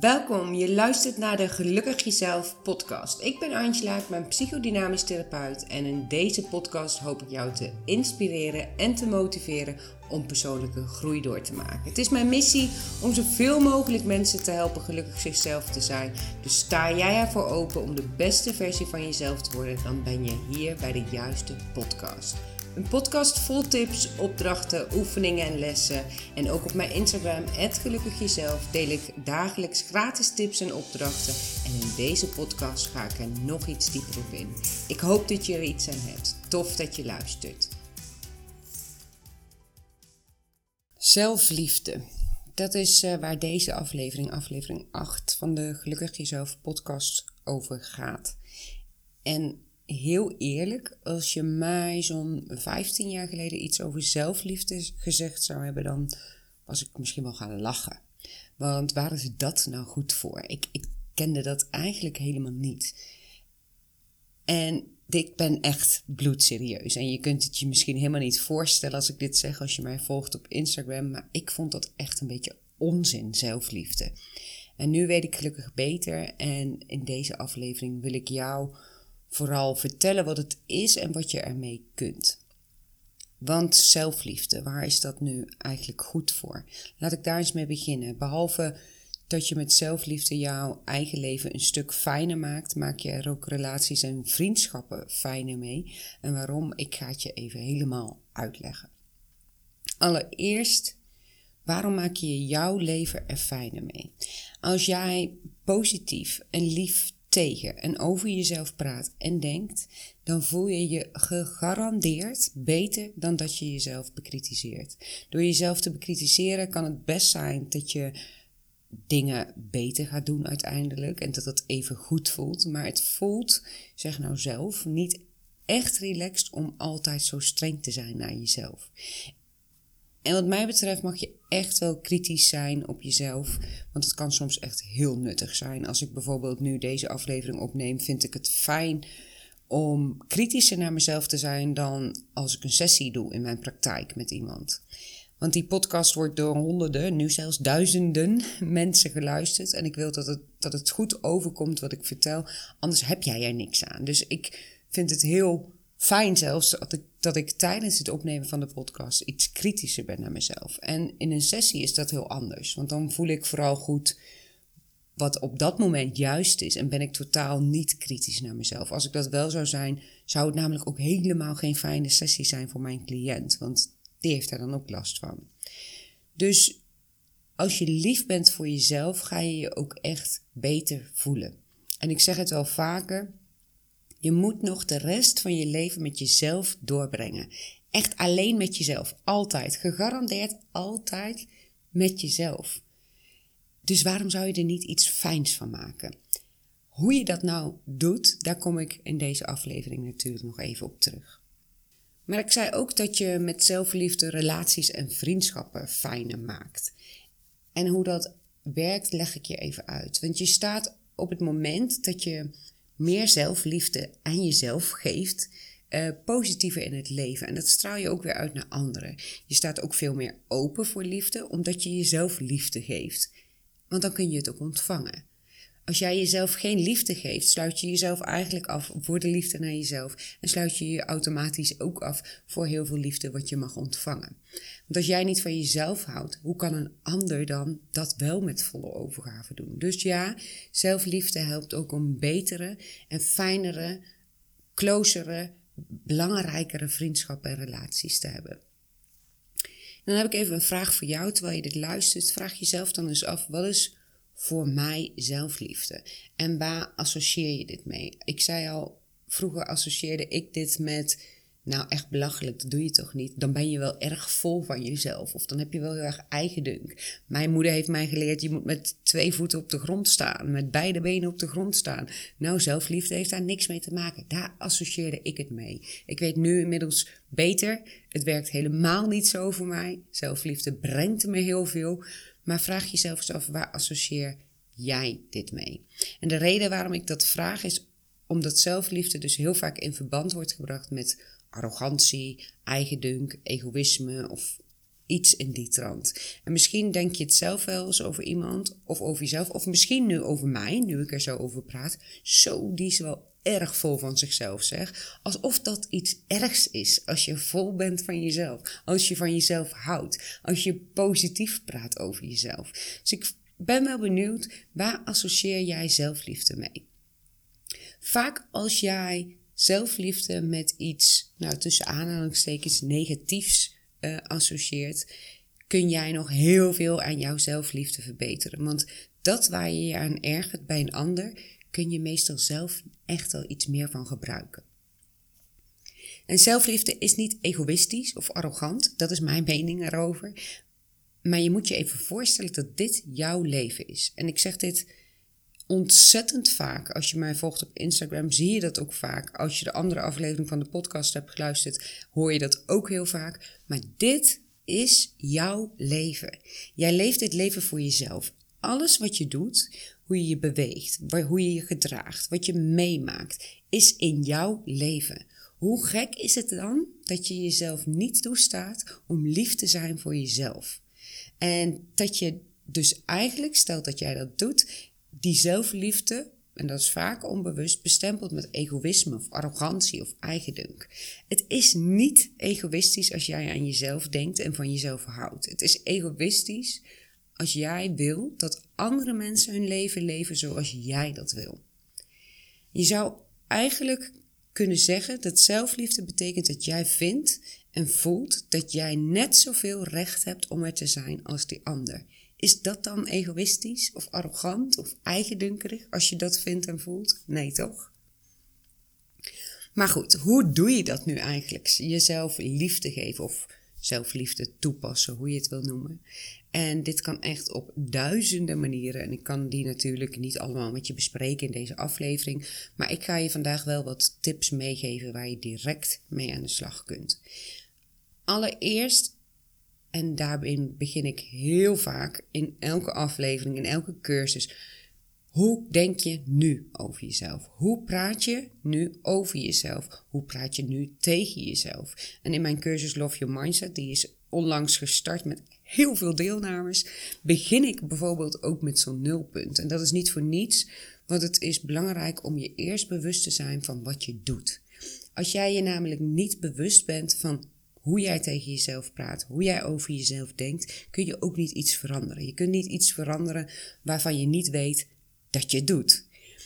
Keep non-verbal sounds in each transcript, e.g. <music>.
Welkom, je luistert naar de Gelukkig Jezelf podcast. Ik ben Angela, ik ben psychodynamisch therapeut en in deze podcast hoop ik jou te inspireren en te motiveren om persoonlijke groei door te maken. Het is mijn missie om zoveel mogelijk mensen te helpen gelukkig zichzelf te zijn. Dus sta jij ervoor open om de beste versie van jezelf te worden, dan ben je hier bij de juiste podcast. Een podcast vol tips, opdrachten, oefeningen en lessen. En ook op mijn Instagram, Gelukkig Jezelf, deel ik dagelijks gratis tips en opdrachten. En in deze podcast ga ik er nog iets dieper op in. Ik hoop dat je er iets aan hebt. Tof dat je luistert. Zelfliefde. Dat is uh, waar deze aflevering, aflevering 8 van de Gelukkig Jezelf podcast over gaat. En heel eerlijk, als je mij zo'n 15 jaar geleden iets over zelfliefde gezegd zou hebben, dan was ik misschien wel gaan lachen. Want waar is dat nou goed voor? Ik, ik kende dat eigenlijk helemaal niet. En ik ben echt bloedserieus. En je kunt het je misschien helemaal niet voorstellen als ik dit zeg, als je mij volgt op Instagram. Maar ik vond dat echt een beetje onzin, zelfliefde. En nu weet ik gelukkig beter. En in deze aflevering wil ik jou vooral vertellen wat het is en wat je ermee kunt. Want zelfliefde, waar is dat nu eigenlijk goed voor? Laat ik daar eens mee beginnen. Behalve dat je met zelfliefde jouw eigen leven een stuk fijner maakt, maak je er ook relaties en vriendschappen fijner mee. En waarom? Ik ga het je even helemaal uitleggen. Allereerst, waarom maak je jouw leven er fijner mee? Als jij positief en lief en over jezelf praat en denkt, dan voel je je gegarandeerd beter dan dat je jezelf bekritiseert. Door jezelf te bekritiseren kan het best zijn dat je dingen beter gaat doen uiteindelijk en dat het even goed voelt, maar het voelt, zeg nou zelf, niet echt relaxed om altijd zo streng te zijn naar jezelf. En wat mij betreft mag je echt wel kritisch zijn op jezelf. Want het kan soms echt heel nuttig zijn. Als ik bijvoorbeeld nu deze aflevering opneem, vind ik het fijn om kritischer naar mezelf te zijn dan als ik een sessie doe in mijn praktijk met iemand. Want die podcast wordt door honderden, nu zelfs duizenden <laughs> mensen geluisterd. En ik wil dat het, dat het goed overkomt wat ik vertel. Anders heb jij er niks aan. Dus ik vind het heel fijn zelfs dat ik, dat ik tijdens het opnemen van de podcast iets kritischer ben naar mezelf. En in een sessie is dat heel anders, want dan voel ik vooral goed wat op dat moment juist is en ben ik totaal niet kritisch naar mezelf. Als ik dat wel zou zijn, zou het namelijk ook helemaal geen fijne sessie zijn voor mijn cliënt, want die heeft daar dan ook last van. Dus als je lief bent voor jezelf, ga je je ook echt beter voelen. En ik zeg het wel vaker, je moet nog de rest van je leven met jezelf doorbrengen. Echt alleen met jezelf. Altijd. Gegarandeerd altijd met jezelf. Dus waarom zou je er niet iets fijns van maken? Hoe je dat nou doet, daar kom ik in deze aflevering natuurlijk nog even op terug. Maar ik zei ook dat je met zelfliefde relaties en vriendschappen fijner maakt. En hoe dat werkt, leg ik je even uit. Want je staat op het moment dat je meer zelfliefde aan jezelf geeft, uh, positiever in het leven. En dat straal je ook weer uit naar anderen. Je staat ook veel meer open voor liefde, omdat je jezelf liefde geeft. Want dan kun je het ook ontvangen. Als jij jezelf geen liefde geeft, sluit je jezelf eigenlijk af voor de liefde naar jezelf. En sluit je je automatisch ook af voor heel veel liefde wat je mag ontvangen. Want als jij niet van jezelf houdt, hoe kan een ander dan dat wel met volle overgave doen? Dus ja, zelfliefde helpt ook om betere en fijnere, closere, belangrijkere vriendschappen en relaties te hebben. En dan heb ik even een vraag voor jou terwijl je dit luistert. Vraag jezelf dan eens af: wat is voor mij zelfliefde? En waar associeer je dit mee? Ik zei al, vroeger associeerde ik dit met nou, echt belachelijk, dat doe je toch niet? Dan ben je wel erg vol van jezelf. Of dan heb je wel heel erg eigendunk. Mijn moeder heeft mij geleerd, je moet met twee voeten op de grond staan. Met beide benen op de grond staan. Nou, zelfliefde heeft daar niks mee te maken. Daar associeerde ik het mee. Ik weet nu inmiddels beter. Het werkt helemaal niet zo voor mij. Zelfliefde brengt me heel veel. Maar vraag jezelf eens af, waar associeer jij dit mee? En de reden waarom ik dat vraag is omdat zelfliefde dus heel vaak in verband wordt gebracht met arrogantie, eigendunk, egoïsme of Iets in die trant. En misschien denk je het zelf wel eens over iemand of over jezelf. Of misschien nu over mij, nu ik er zo over praat. Zo, die is wel erg vol van zichzelf, zeg. Alsof dat iets ergs is als je vol bent van jezelf. Als je van jezelf houdt. Als je positief praat over jezelf. Dus ik ben wel benieuwd, waar associeer jij zelfliefde mee? Vaak als jij zelfliefde met iets, nou tussen aanhalingstekens, negatiefs uh, associeert, kun jij nog heel veel aan jouw zelfliefde verbeteren. Want dat waar je je aan ergert bij een ander, kun je meestal zelf echt al iets meer van gebruiken. En zelfliefde is niet egoïstisch of arrogant, dat is mijn mening erover. Maar je moet je even voorstellen dat dit jouw leven is. En ik zeg dit ontzettend vaak. Als je mij volgt op Instagram, zie je dat ook vaak. Als je de andere aflevering van de podcast hebt geluisterd, hoor je dat ook heel vaak. Maar dit is jouw leven. Jij leeft dit leven voor jezelf. Alles wat je doet, hoe je je beweegt, hoe je je gedraagt, wat je meemaakt, is in jouw leven. Hoe gek is het dan dat je jezelf niet toestaat om lief te zijn voor jezelf? En dat je dus eigenlijk, stelt dat jij dat doet, die zelfliefde, en dat is vaak onbewust, bestempelt met egoïsme of arrogantie of eigendunk. Het is niet egoïstisch als jij aan jezelf denkt en van jezelf houdt. Het is egoïstisch als jij wil dat andere mensen hun leven leven zoals jij dat wil. Je zou eigenlijk kunnen zeggen dat zelfliefde betekent dat jij vindt en voelt dat jij net zoveel recht hebt om er te zijn als die ander. Is dat dan egoïstisch of arrogant of eigendunkerig als je dat vindt en voelt? Nee, toch? Maar goed, hoe doe je dat nu eigenlijk? Jezelf liefde geven of zelfliefde toepassen, hoe je het wil noemen. En dit kan echt op duizenden manieren. En ik kan die natuurlijk niet allemaal met je bespreken in deze aflevering. Maar ik ga je vandaag wel wat tips meegeven waar je direct mee aan de slag kunt. Allereerst en daarbij begin ik heel vaak in elke aflevering, in elke cursus. Hoe denk je nu over jezelf? Hoe praat je nu over jezelf? Hoe praat je nu tegen jezelf? En in mijn cursus Love Your Mindset, die is onlangs gestart met heel veel deelnemers, begin ik bijvoorbeeld ook met zo'n nulpunt. En dat is niet voor niets, want het is belangrijk om je eerst bewust te zijn van wat je doet. Als jij je namelijk niet bewust bent van hoe jij tegen jezelf praat, hoe jij over jezelf denkt, kun je ook niet iets veranderen. Je kunt niet iets veranderen waarvan je niet weet dat je het doet.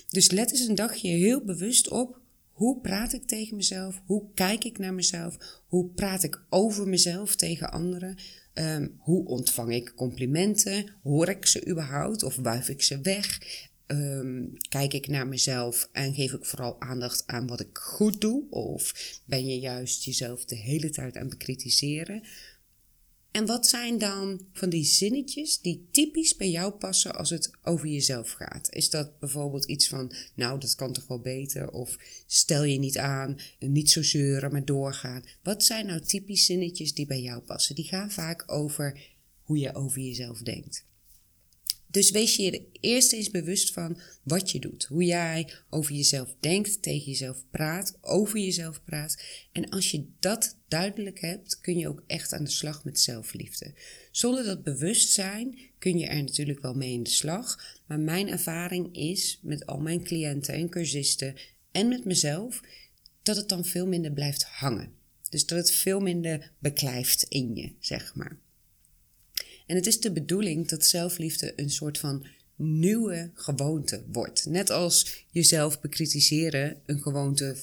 Dus let eens een dagje heel bewust op hoe praat ik tegen mezelf? Hoe kijk ik naar mezelf? Hoe praat ik over mezelf tegen anderen? Ehm, hoe ontvang ik complimenten? Hoor ik ze überhaupt of wuif ik ze weg? Ehm, kijk ik naar mezelf en geef ik vooral aandacht aan wat ik goed doe? Of ben je juist jezelf de hele tijd aan het bekritiseren? En wat zijn dan van die zinnetjes die typisch bij jou passen als het over jezelf gaat? Is dat bijvoorbeeld iets van, nou, dat kan toch wel beter? Of stel je niet aan, niet zo zeuren, maar doorgaan. Wat zijn nou typisch zinnetjes die bij jou passen? Die gaan vaak over hoe je over jezelf denkt. Dus wees je er eerst eens bewust van wat je doet. Hoe jij over jezelf denkt, tegen jezelf praat, over jezelf praat. En als je dat duidelijk hebt, kun je ook echt aan de slag met zelfliefde. Zonder dat bewustzijn kun je er natuurlijk wel mee in de slag. Maar mijn ervaring is met al mijn cliënten en cursisten en met mezelf, dat het dan veel minder blijft hangen. Dus dat het veel minder beklijft in je, zeg maar. En het is de bedoeling dat zelfliefde een soort van nieuwe gewoonte wordt. Net als jezelf bekritiseren een gewoonte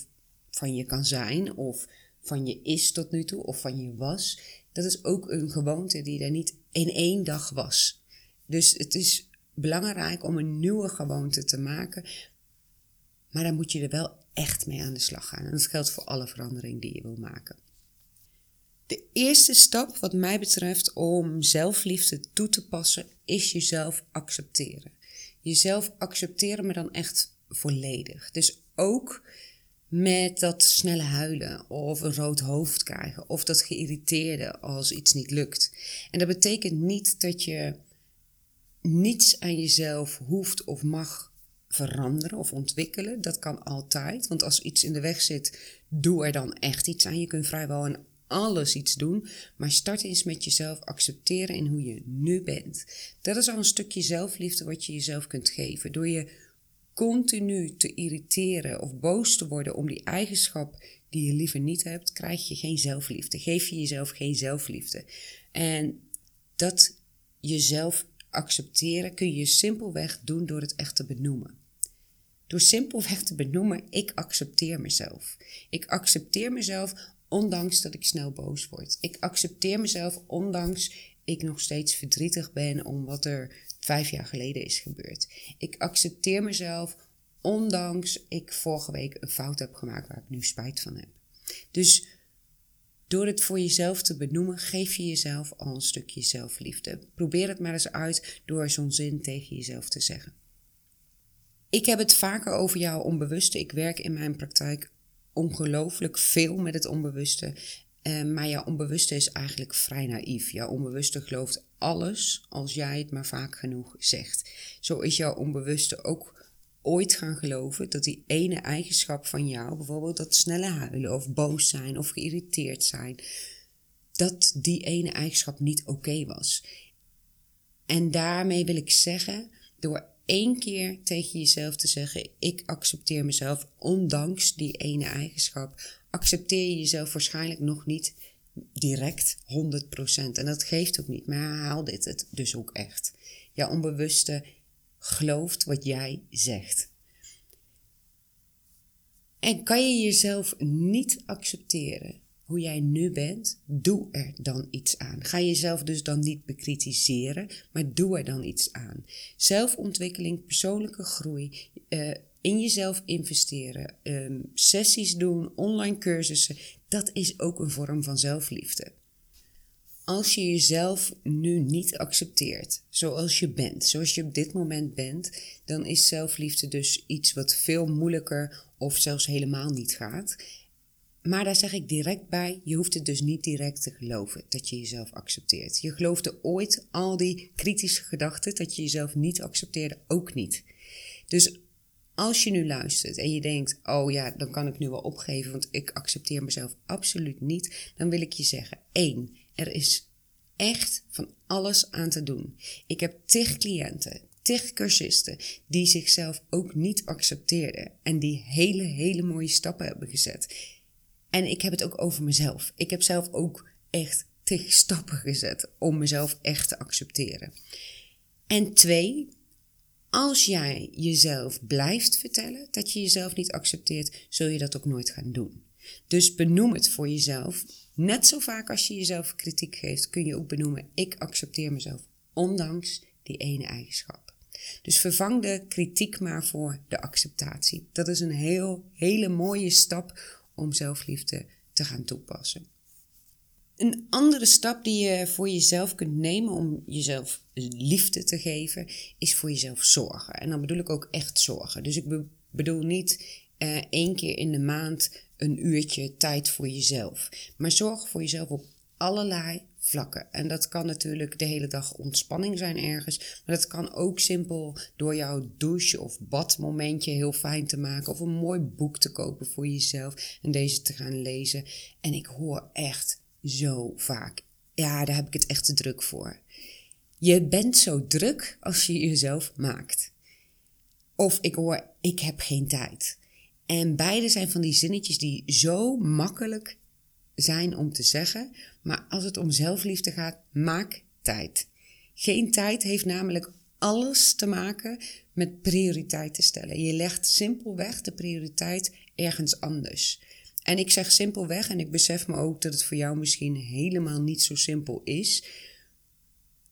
van je kan zijn, of van je is tot nu toe, of van je was. Dat is ook een gewoonte die er niet in één dag was. Dus het is belangrijk om een nieuwe gewoonte te maken. Maar dan moet je er wel echt mee aan de slag gaan. En dat geldt voor alle verandering die je wil maken. De eerste stap, wat mij betreft, om zelfliefde toe te passen, is jezelf accepteren. Jezelf accepteren, maar dan echt volledig. Dus ook met dat snelle huilen of een rood hoofd krijgen of dat geïrriteerde als iets niet lukt. En dat betekent niet dat je niets aan jezelf hoeft of mag veranderen of ontwikkelen. Dat kan altijd, want als iets in de weg zit, doe er dan echt iets aan. Je kunt vrijwel een alles iets doen, maar start eens met jezelf accepteren in hoe je nu bent. Dat is al een stukje zelfliefde wat je jezelf kunt geven. Door je continu te irriteren of boos te worden om die eigenschap die je liever niet hebt, krijg je geen zelfliefde. Geef je jezelf geen zelfliefde. En dat jezelf accepteren kun je simpelweg doen door het echt te benoemen. Door simpelweg te benoemen, ik accepteer mezelf. Ik accepteer mezelf ondanks dat ik snel boos word. Ik accepteer mezelf ondanks ik nog steeds verdrietig ben om wat er vijf jaar geleden is gebeurd. Ik accepteer mezelf ondanks ik vorige week een fout heb gemaakt waar ik nu spijt van heb. Dus door het voor jezelf te benoemen, geef je jezelf al een stukje zelfliefde. Probeer het maar eens uit door zo'n zin tegen jezelf te zeggen. Ik heb het vaker over jouw onbewuste. Ik werk in mijn praktijk ongelooflijk veel met het onbewuste. Uh, maar jouw onbewuste is eigenlijk vrij naïef. Jouw onbewuste gelooft alles als jij het maar vaak genoeg zegt. Zo is jouw onbewuste ook ooit gaan geloven dat die ene eigenschap van jou, bijvoorbeeld dat snelle huilen of boos zijn of geïrriteerd zijn, dat die ene eigenschap niet oké was. En daarmee wil ik zeggen, door één keer tegen jezelf te zeggen: Ik accepteer mezelf, ondanks die ene eigenschap, accepteer je jezelf waarschijnlijk nog niet direct 100%. En dat geeft ook niet, maar herhaal dit het dus ook echt. Jouw onbewuste gelooft wat jij zegt. En kan je jezelf niet accepteren hoe jij nu bent, doe er dan iets aan. Ga jezelf dus dan niet bekritiseren, maar doe er dan iets aan. Zelfontwikkeling, persoonlijke groei, uh, in jezelf investeren, um, sessies doen, online cursussen, dat is ook een vorm van zelfliefde. Als je jezelf nu niet accepteert zoals je bent, zoals je op dit moment bent, dan is zelfliefde dus iets wat veel moeilijker of zelfs helemaal niet gaat. Maar daar zeg ik direct bij, je hoeft het dus niet direct te geloven dat je jezelf accepteert. Je geloofde ooit al die kritische gedachten dat je jezelf niet accepteerde ook niet. Dus als je nu luistert en je denkt, oh ja, dan kan ik nu wel opgeven, want ik accepteer mezelf absoluut niet, dan wil ik je zeggen, één, er is echt van alles aan te doen. Ik heb tig cliënten, tig cursisten die zichzelf ook niet accepteerden en die hele, hele mooie stappen hebben gezet. En ik heb het ook over mezelf. Ik heb zelf ook echt tig stappen gezet om mezelf echt te accepteren. En twee, als jij jezelf blijft vertellen dat je jezelf niet accepteert, zul je dat ook nooit gaan doen. Dus benoem het voor jezelf. Net zo vaak als je jezelf kritiek geeft, kun je ook benoemen: ik accepteer mezelf, ondanks die ene eigenschap. Dus vervang de kritiek maar voor de acceptatie. Dat is een heel, hele mooie stap om zelfliefde te gaan toepassen. Een andere stap die je voor jezelf kunt nemen om jezelf liefde te geven, is voor jezelf zorgen. En dan bedoel ik ook echt zorgen. Dus ik bedoel niet uh, één keer in de maand een uurtje tijd voor jezelf. Maar zorg voor jezelf op allerlei En dat kan natuurlijk de hele dag ontspanning zijn ergens. Maar dat kan ook simpel door jouw douche- of badmomentje heel fijn te maken. Of een mooi boek te kopen voor jezelf en deze te gaan lezen. En ik hoor echt zo vaak. Ja, daar heb ik het echt te druk voor. Je bent zo druk als je jezelf maakt. Of ik hoor, ik heb geen tijd. En beide zijn van die zinnetjes die zo makkelijk zijn om te zeggen, maar als het om zelfliefde gaat, maak tijd. Geen tijd heeft namelijk alles te maken met prioriteiten stellen. Je legt simpelweg de prioriteit ergens anders. En ik zeg simpelweg, en ik besef me ook dat het voor jou misschien helemaal niet zo simpel is.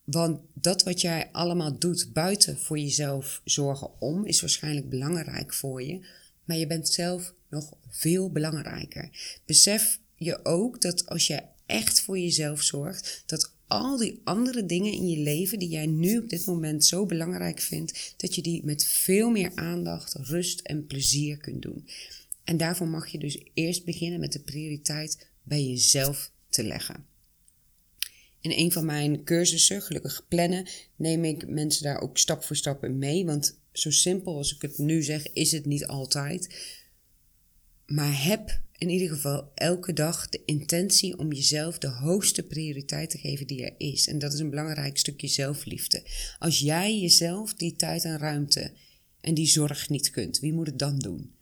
Want dat wat jij allemaal doet buiten voor jezelf zorgen om, is waarschijnlijk belangrijk voor je. Maar je bent zelf nog veel belangrijker. Besef je ook dat als je echt voor jezelf zorgt, dat al die andere dingen in je leven die jij nu op dit moment zo belangrijk vindt, dat je die met veel meer aandacht, rust en plezier kunt doen. En daarvoor mag je dus eerst beginnen met de prioriteit bij jezelf te leggen. In een van mijn cursussen, gelukkig plannen, neem ik mensen daar ook stap voor stap in mee. Want zo simpel als ik het nu zeg, is het niet altijd. Maar heb in ieder geval elke dag de intentie om jezelf de hoogste prioriteit te geven die er is. En dat is een belangrijk stukje zelfliefde. Als jij jezelf die tijd en ruimte en die zorg niet kunt, wie moet het dan doen?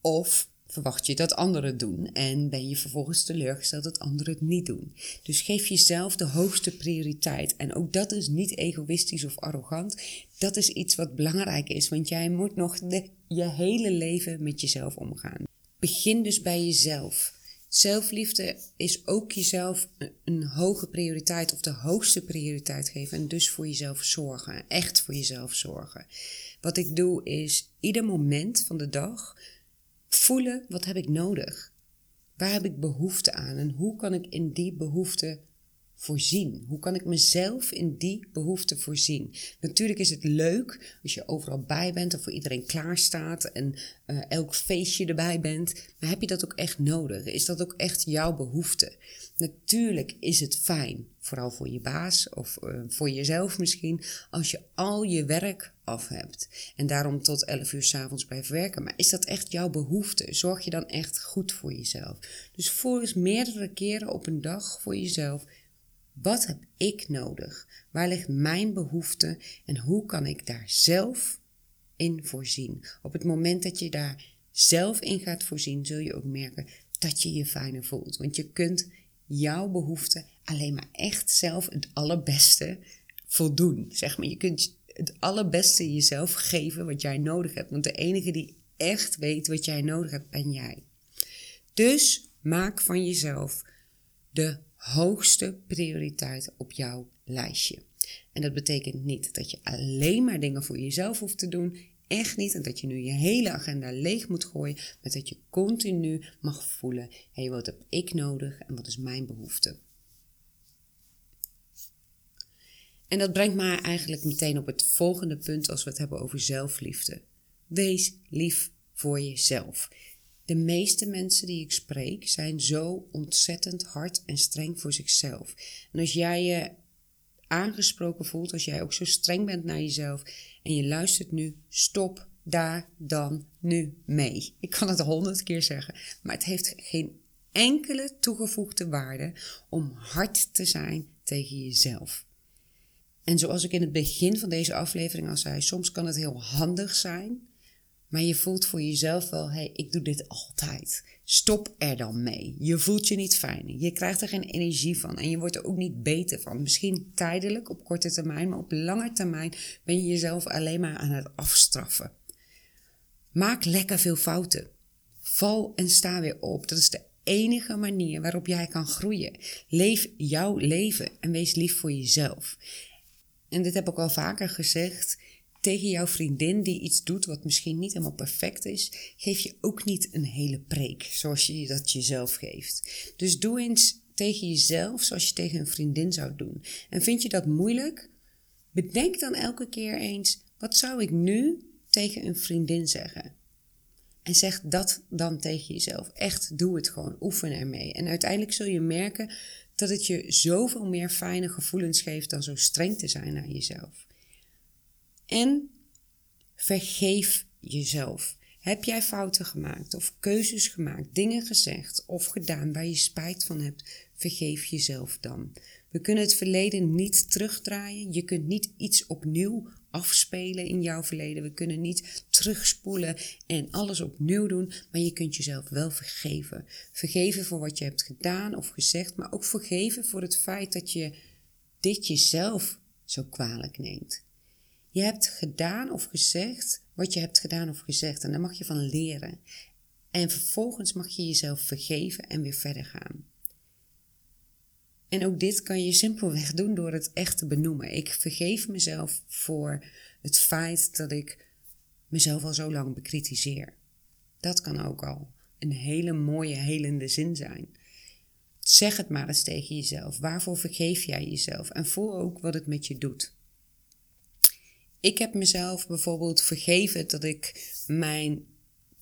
Of verwacht je dat anderen het doen en ben je vervolgens teleurgesteld dat anderen het niet doen. Dus geef jezelf de hoogste prioriteit. En ook dat is niet egoïstisch of arrogant. Dat is iets wat belangrijk is, want jij moet nog je hele leven met jezelf omgaan. Begin dus bij jezelf. Zelfliefde is ook jezelf een hoge prioriteit of de hoogste prioriteit geven en dus voor jezelf zorgen. Echt voor jezelf zorgen. Wat ik doe is ieder moment van de dag voelen wat heb ik nodig? Waar heb ik behoefte aan en hoe kan ik in die behoefte voorzien? Hoe kan ik mezelf in die behoefte voorzien? Natuurlijk is het leuk als je overal bij bent en voor iedereen klaar staat en uh, elk feestje erbij bent. Maar heb je dat ook echt nodig? Is dat ook echt jouw behoefte? Natuurlijk is het fijn, vooral voor je baas of uh, voor jezelf misschien, als je al je werk af hebt. En daarom tot 11 uur s'avonds blijft werken. Maar is dat echt jouw behoefte? Zorg je dan echt goed voor jezelf? Dus voel eens meerdere keren op een dag voor jezelf wat heb ik nodig? Waar ligt mijn behoefte en hoe kan ik daar zelf in voorzien? Op het moment dat je daar zelf in gaat voorzien, zul je ook merken dat je je fijner voelt. Want je kunt jouw behoefte alleen maar echt zelf het allerbeste voldoen. Zeg maar, je kunt het allerbeste jezelf geven wat jij nodig hebt. Want de enige die echt weet wat jij nodig hebt, ben jij. Dus maak van jezelf de hoogste prioriteit op jouw lijstje. En dat betekent niet dat je alleen maar dingen voor jezelf hoeft te doen. Echt niet. En dat je nu je hele agenda leeg moet gooien. Maar dat je continu mag voelen: hé, hey, wat heb ik nodig en wat is mijn behoefte? En dat brengt mij eigenlijk meteen op het volgende punt als we het hebben over zelfliefde. Wees lief voor jezelf. De meeste mensen die ik spreek zijn zo ontzettend hard en streng voor zichzelf. En als jij je aangesproken voelt, als jij ook zo streng bent naar jezelf en je luistert nu, stop daar dan nu mee. Ik kan het honderd keer zeggen, maar het heeft geen enkele toegevoegde waarde om hard te zijn tegen jezelf. En zoals ik in het begin van deze aflevering al zei, soms kan het heel handig zijn maar je voelt voor jezelf wel, hé, hey, ik doe dit altijd. Stop er dan mee. Je voelt je niet fijn. Je krijgt er geen energie van en je wordt er ook niet beter van. Misschien tijdelijk, op korte termijn, maar op lange termijn ben je jezelf alleen maar aan het afstraffen. Maak lekker veel fouten. Val en sta weer op. Dat is de enige manier waarop jij kan groeien. Leef jouw leven en wees lief voor jezelf. En dit heb ik al vaker gezegd tegen jouw vriendin die iets doet wat misschien niet helemaal perfect is, geef je ook niet een hele preek zoals je dat jezelf geeft. Dus doe eens tegen jezelf zoals je tegen een vriendin zou doen. En vind je dat moeilijk? Bedenk dan elke keer eens: wat zou ik nu tegen een vriendin zeggen? En zeg dat dan tegen jezelf. Echt, doe het gewoon. Oefen ermee. En uiteindelijk zul je merken dat het je zoveel meer fijne gevoelens geeft dan zo streng te zijn naar jezelf. En vergeef jezelf. Heb jij fouten gemaakt of keuzes gemaakt, dingen gezegd of gedaan waar je spijt van hebt? Vergeef jezelf dan. We kunnen het verleden niet terugdraaien. Je kunt niet iets opnieuw afspelen in jouw verleden. We kunnen niet terugspoelen en alles opnieuw doen, maar je kunt jezelf wel vergeven. Vergeven voor wat je hebt gedaan of gezegd, maar ook vergeven voor het feit dat je dit jezelf zo kwalijk neemt. Je hebt gedaan of gezegd wat je hebt gedaan of gezegd en daar mag je van leren. En vervolgens mag je jezelf vergeven en weer verder gaan. En ook dit kan je simpelweg doen door het echt te benoemen. Ik vergeef mezelf voor het feit dat ik mezelf al zo lang bekritiseer. Dat kan ook al een hele mooie, helende zin zijn. Zeg het maar eens tegen jezelf. Waarvoor vergeef jij jezelf? En voel ook wat het met je doet. Ik heb mezelf bijvoorbeeld vergeven dat ik mijn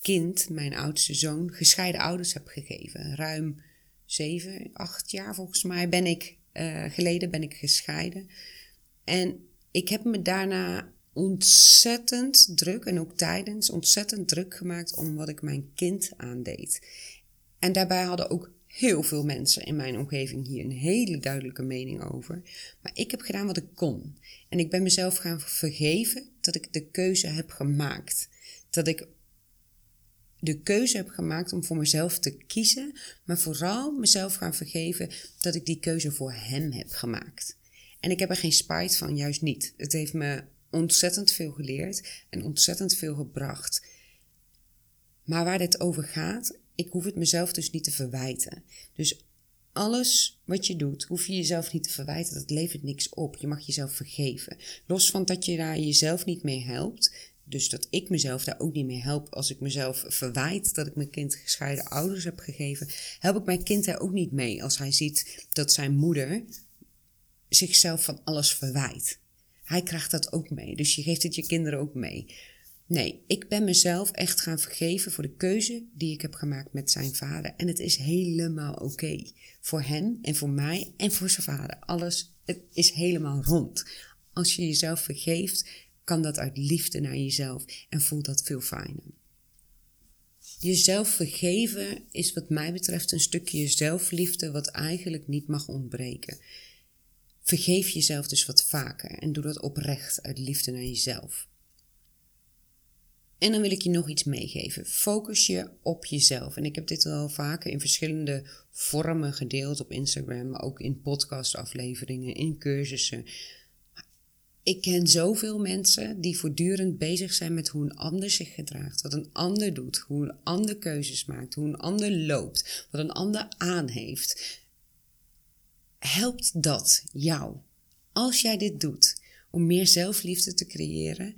kind, mijn oudste zoon, gescheiden ouders heb gegeven. Ruim zeven, acht jaar volgens mij ben ik uh, geleden ben ik gescheiden. En ik heb me daarna ontzettend druk en ook tijdens ontzettend druk gemaakt om wat ik mijn kind aandeed. En daarbij hadden ook heel veel mensen in mijn omgeving hier een hele duidelijke mening over. Maar ik heb gedaan wat ik kon. En ik ben mezelf gaan vergeven dat ik de keuze heb gemaakt. Dat ik de keuze heb gemaakt om voor mezelf te kiezen, maar vooral mezelf gaan vergeven dat ik die keuze voor hem heb gemaakt. En ik heb er geen spijt van, juist niet. Het heeft me ontzettend veel geleerd en ontzettend veel gebracht. Maar waar dit over gaat, ik hoef het mezelf dus niet te verwijten. Dus alles wat je doet, hoef je jezelf niet te verwijten. Dat levert niks op. Je mag jezelf vergeven. Los van dat je daar jezelf niet mee helpt. Dus dat ik mezelf daar ook niet mee help als ik mezelf verwijt dat ik mijn kind gescheiden ouders heb gegeven, help ik mijn kind daar ook niet mee als hij ziet dat zijn moeder zichzelf van alles verwijt. Hij krijgt dat ook mee, dus je geeft het je kinderen ook mee. Nee, ik ben mezelf echt gaan vergeven voor de keuze die ik heb gemaakt met zijn vader. En het is helemaal oké. Voor hem en voor mij en voor zijn vader. Alles, het is helemaal rond. Als je jezelf vergeeft, kan dat uit liefde naar jezelf en voelt dat veel fijner. Jezelf vergeven is wat mij betreft een stukje zelfliefde wat eigenlijk niet mag ontbreken. Vergeef jezelf dus wat vaker en doe dat oprecht uit liefde naar jezelf. En dan wil ik je nog iets meegeven. Focus je op jezelf. En ik heb dit al vaker in verschillende vormen gedeeld op Instagram, maar ook in podcastafleveringen, in cursussen. Ik ken zoveel mensen die voortdurend bezig zijn met hoe een ander zich gedraagt, wat een ander doet, hoe een ander keuzes maakt, hoe een ander loopt, wat een ander aan heeft. Helpt dat jou? Als jij dit doet om meer zelfliefde te creëren,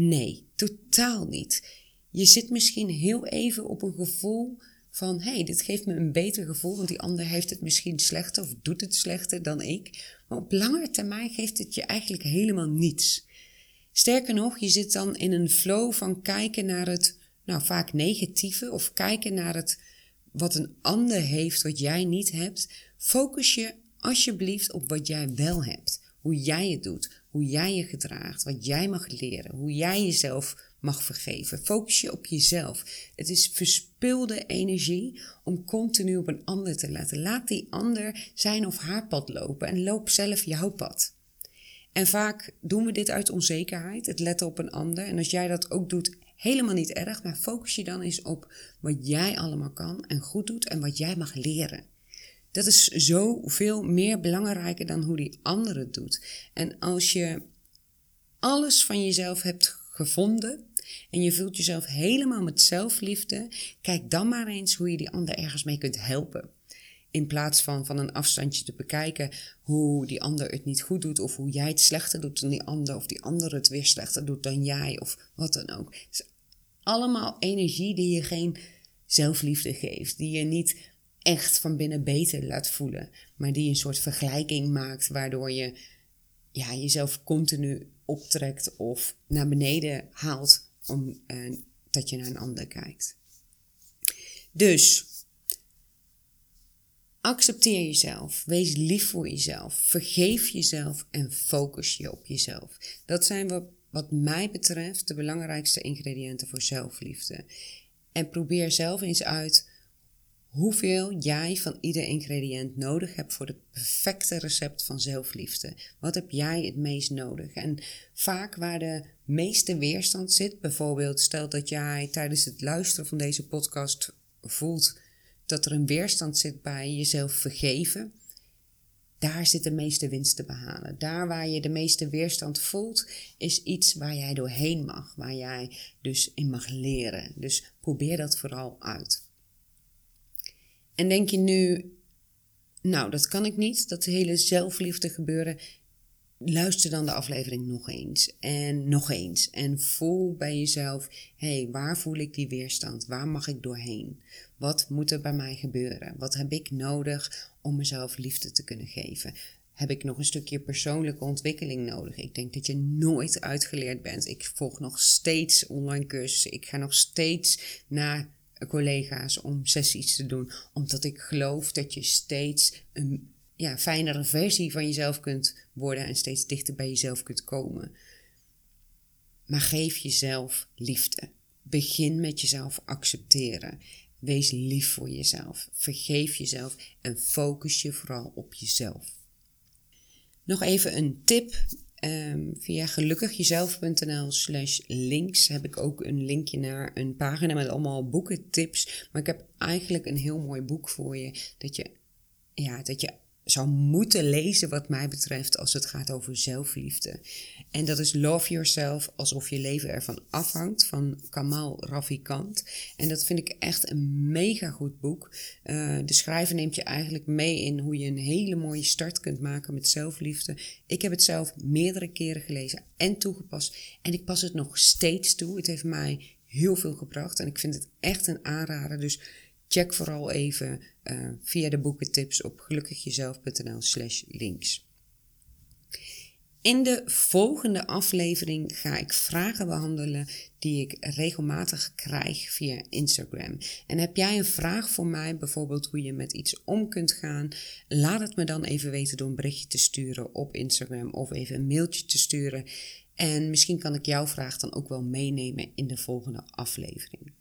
Nee, totaal niet. Je zit misschien heel even op een gevoel van: hé, hey, dit geeft me een beter gevoel, want die ander heeft het misschien slechter of doet het slechter dan ik. Maar op langere termijn geeft het je eigenlijk helemaal niets. Sterker nog, je zit dan in een flow van kijken naar het, nou vaak negatieve, of kijken naar het wat een ander heeft wat jij niet hebt. Focus je alsjeblieft op wat jij wel hebt hoe jij het doet, hoe jij je gedraagt, wat jij mag leren, hoe jij jezelf mag vergeven. Focus je op jezelf. Het is verspilde energie om continu op een ander te laten. Laat die ander zijn of haar pad lopen en loop zelf jouw pad. En vaak doen we dit uit onzekerheid, het letten op een ander. En als jij dat ook doet, helemaal niet erg, maar focus je dan eens op wat jij allemaal kan en goed doet en wat jij mag leren. Dat is zoveel meer belangrijker dan hoe die andere het doet. En als je alles van jezelf hebt gevonden en je voelt jezelf helemaal met zelfliefde, kijk dan maar eens hoe je die ander ergens mee kunt helpen. In plaats van van een afstandje te bekijken hoe die ander het niet goed doet, of hoe jij het slechter doet dan die ander, of die ander het weer slechter doet dan jij, of wat dan ook. Het is allemaal energie die je geen zelfliefde geeft, die je niet echt van binnen beter laat voelen. Maar die een soort vergelijking maakt waardoor je ja, jezelf continu optrekt of naar beneden haalt omdat eh, je naar een ander kijkt. Dus accepteer jezelf, wees lief voor jezelf, vergeef jezelf en focus je op jezelf. Dat zijn wat, wat mij betreft de belangrijkste ingrediënten voor zelfliefde. En probeer zelf eens uit hoeveel jij van ieder ingrediënt nodig hebt voor het perfecte recept van zelfliefde. Wat heb jij het meest nodig? En vaak waar de meeste weerstand zit, bijvoorbeeld stel dat jij tijdens het luisteren van deze podcast voelt dat er een weerstand zit bij jezelf vergeven. Daar zit de meeste winst te behalen. Daar waar je de meeste weerstand voelt, is iets waar jij doorheen mag, waar jij dus in mag leren. Dus probeer dat vooral uit. En denk je nu, nou, dat kan ik niet, dat hele zelfliefde gebeuren. Luister dan de aflevering nog eens en nog eens. En voel bij jezelf: hé, hey, waar voel ik die weerstand? Waar mag ik doorheen? Wat moet er bij mij gebeuren? Wat heb ik nodig om mezelf liefde te kunnen geven? Heb ik nog een stukje persoonlijke ontwikkeling nodig? Ik denk dat je nooit uitgeleerd bent. Ik volg nog steeds online cursussen. Ik ga nog steeds naar collega's om sessies te doen. Omdat ik geloof dat je steeds een ja, fijnere versie van jezelf kunt worden en steeds dichter bij jezelf kunt komen. Maar geef jezelf liefde. Begin met jezelf accepteren. Wees lief voor jezelf. Vergeef jezelf en focus je vooral op jezelf. Nog even een tip. Um, via gelukkigjezelf.nl slash links heb ik ook een linkje naar een pagina met allemaal boekentips. Maar ik heb eigenlijk een heel mooi boek voor je. Dat je, ja, dat je zou moeten lezen, wat mij betreft, als het gaat over zelfliefde. En dat is Love Yourself, alsof je leven ervan afhangt, van Kamal Ravikant. En dat vind ik echt een mega goed boek. Uh, de schrijver neemt je eigenlijk mee in hoe je een hele mooie start kunt maken met zelfliefde. Ik heb het zelf meerdere keren gelezen en toegepast. En ik pas het nog steeds toe. Het heeft mij heel veel gebracht en ik vind het echt een aanrader. Dus Check vooral even uh, via de boekentips op gelukkigjezelf.nl slash links. In de volgende aflevering ga ik vragen behandelen die ik regelmatig krijg via Instagram. En heb jij een vraag voor mij, bijvoorbeeld hoe je met iets om kunt gaan? Laat het me dan even weten door een berichtje te sturen op Instagram of even een mailtje te sturen. En misschien kan ik jouw vraag dan ook wel meenemen in de volgende aflevering.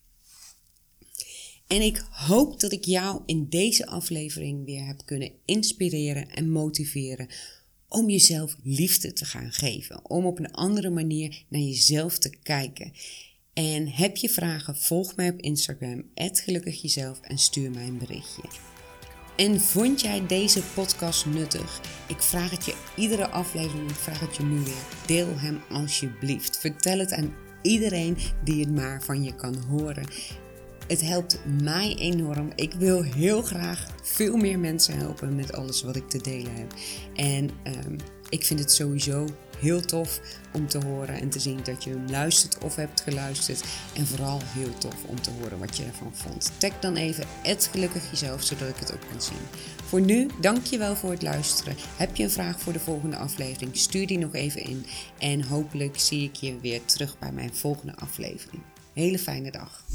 En ik hoop dat ik jou in deze aflevering weer heb kunnen inspireren en motiveren om jezelf liefde te gaan geven. Om op een andere manier naar jezelf te kijken. En heb je vragen, volg mij op Instagram, gelukkigjezelf en stuur mij een berichtje. En vond jij deze podcast nuttig? Ik vraag het je iedere aflevering, ik vraag het je nu weer. Deel hem alsjeblieft. Vertel het aan iedereen die het maar van je kan horen. Het helpt mij enorm. Ik wil heel graag veel meer mensen helpen met alles wat ik te delen heb. En um, ik vind het sowieso heel tof om te horen en te zien dat je luistert of hebt geluisterd. En vooral heel tof om te horen wat je ervan vond. Tag dan even het gelukkig jezelf, zodat ik het ook kan zien. Voor nu, dankjewel voor het luisteren. Heb je een vraag voor de volgende aflevering? Stuur die nog even in. En hopelijk zie ik je weer terug bij mijn volgende aflevering. Hele fijne dag.